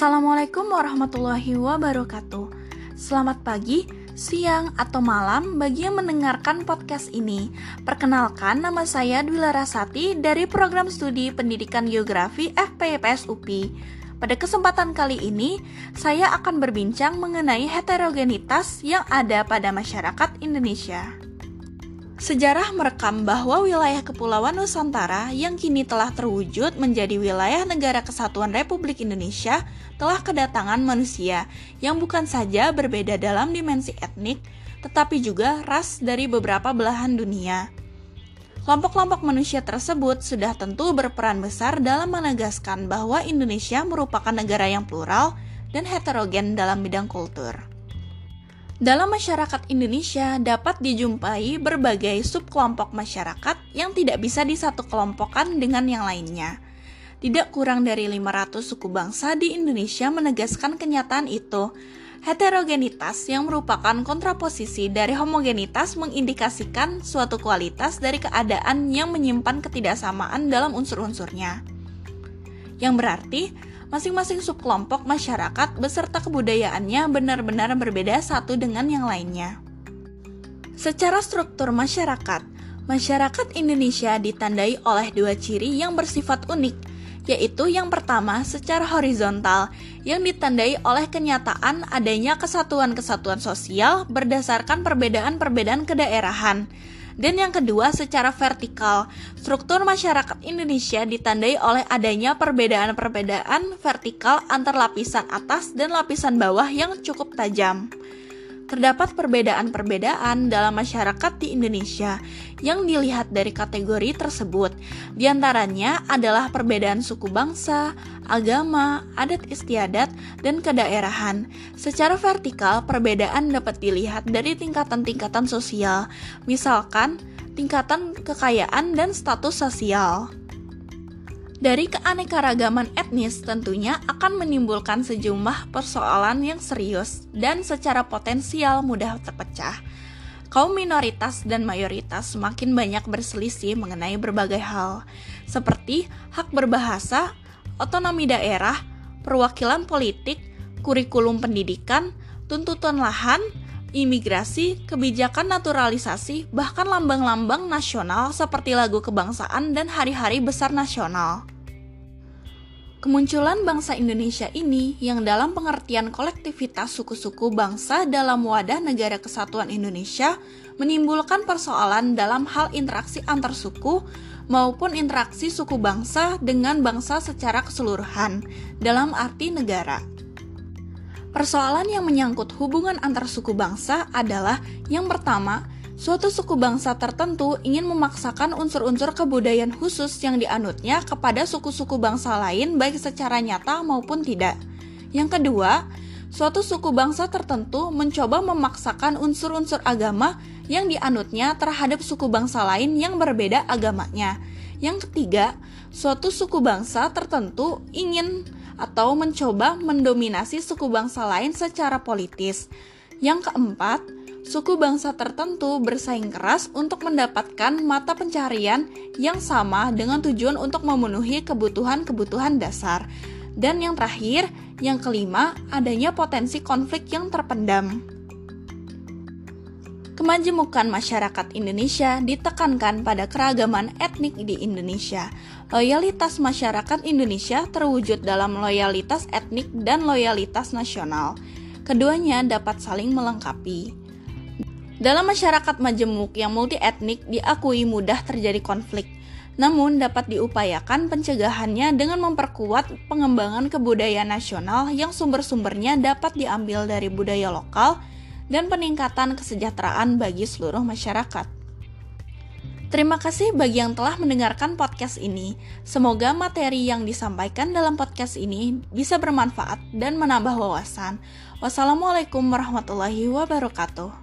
Assalamualaikum warahmatullahi wabarakatuh. Selamat pagi, siang, atau malam bagi yang mendengarkan podcast ini. Perkenalkan, nama saya Dwi Larasati dari Program Studi Pendidikan Geografi FPIPS UPI. Pada kesempatan kali ini, saya akan berbincang mengenai heterogenitas yang ada pada masyarakat Indonesia. Sejarah merekam bahwa wilayah Kepulauan Nusantara yang kini telah terwujud menjadi wilayah negara kesatuan Republik Indonesia telah kedatangan manusia yang bukan saja berbeda dalam dimensi etnik, tetapi juga ras dari beberapa belahan dunia. Kelompok-kelompok manusia tersebut sudah tentu berperan besar dalam menegaskan bahwa Indonesia merupakan negara yang plural dan heterogen dalam bidang kultur. Dalam masyarakat Indonesia dapat dijumpai berbagai subkelompok masyarakat yang tidak bisa disatu kelompokkan dengan yang lainnya. Tidak kurang dari 500 suku bangsa di Indonesia menegaskan kenyataan itu. Heterogenitas yang merupakan kontraposisi dari homogenitas mengindikasikan suatu kualitas dari keadaan yang menyimpan ketidaksamaan dalam unsur-unsurnya. Yang berarti, masing-masing subkelompok masyarakat beserta kebudayaannya benar-benar berbeda satu dengan yang lainnya. Secara struktur masyarakat, masyarakat Indonesia ditandai oleh dua ciri yang bersifat unik, yaitu yang pertama secara horizontal, yang ditandai oleh kenyataan adanya kesatuan-kesatuan sosial berdasarkan perbedaan-perbedaan kedaerahan, dan yang kedua, secara vertikal, struktur masyarakat Indonesia ditandai oleh adanya perbedaan-perbedaan vertikal antar lapisan atas dan lapisan bawah yang cukup tajam. Terdapat perbedaan-perbedaan dalam masyarakat di Indonesia yang dilihat dari kategori tersebut. Di antaranya adalah perbedaan suku bangsa, agama, adat istiadat, dan kedaerahan. Secara vertikal, perbedaan dapat dilihat dari tingkatan-tingkatan sosial, misalkan tingkatan kekayaan dan status sosial. Dari keanekaragaman etnis tentunya akan menimbulkan sejumlah persoalan yang serius dan secara potensial mudah terpecah. Kaum minoritas dan mayoritas semakin banyak berselisih mengenai berbagai hal, seperti hak berbahasa, otonomi daerah, perwakilan politik, kurikulum pendidikan, tuntutan lahan, imigrasi, kebijakan naturalisasi, bahkan lambang-lambang nasional seperti lagu kebangsaan dan hari-hari besar nasional. Kemunculan bangsa Indonesia ini yang dalam pengertian kolektivitas suku-suku bangsa dalam wadah negara kesatuan Indonesia menimbulkan persoalan dalam hal interaksi antar suku maupun interaksi suku bangsa dengan bangsa secara keseluruhan dalam arti negara. Persoalan yang menyangkut hubungan antar suku bangsa adalah yang pertama, suatu suku bangsa tertentu ingin memaksakan unsur-unsur kebudayaan khusus yang dianutnya kepada suku-suku bangsa lain baik secara nyata maupun tidak. Yang kedua, suatu suku bangsa tertentu mencoba memaksakan unsur-unsur agama yang dianutnya terhadap suku bangsa lain yang berbeda agamanya. Yang ketiga, suatu suku bangsa tertentu ingin atau mencoba mendominasi suku bangsa lain secara politis. Yang keempat, suku bangsa tertentu bersaing keras untuk mendapatkan mata pencarian yang sama dengan tujuan untuk memenuhi kebutuhan-kebutuhan dasar. Dan yang terakhir, yang kelima, adanya potensi konflik yang terpendam. Kemajemukan masyarakat Indonesia ditekankan pada keragaman etnik di Indonesia. Loyalitas masyarakat Indonesia terwujud dalam loyalitas etnik dan loyalitas nasional. Keduanya dapat saling melengkapi. Dalam masyarakat majemuk yang multi etnik diakui mudah terjadi konflik, namun dapat diupayakan pencegahannya dengan memperkuat pengembangan kebudayaan nasional yang sumber-sumbernya dapat diambil dari budaya lokal dan peningkatan kesejahteraan bagi seluruh masyarakat. Terima kasih bagi yang telah mendengarkan podcast ini. Semoga materi yang disampaikan dalam podcast ini bisa bermanfaat dan menambah wawasan. Wassalamualaikum warahmatullahi wabarakatuh.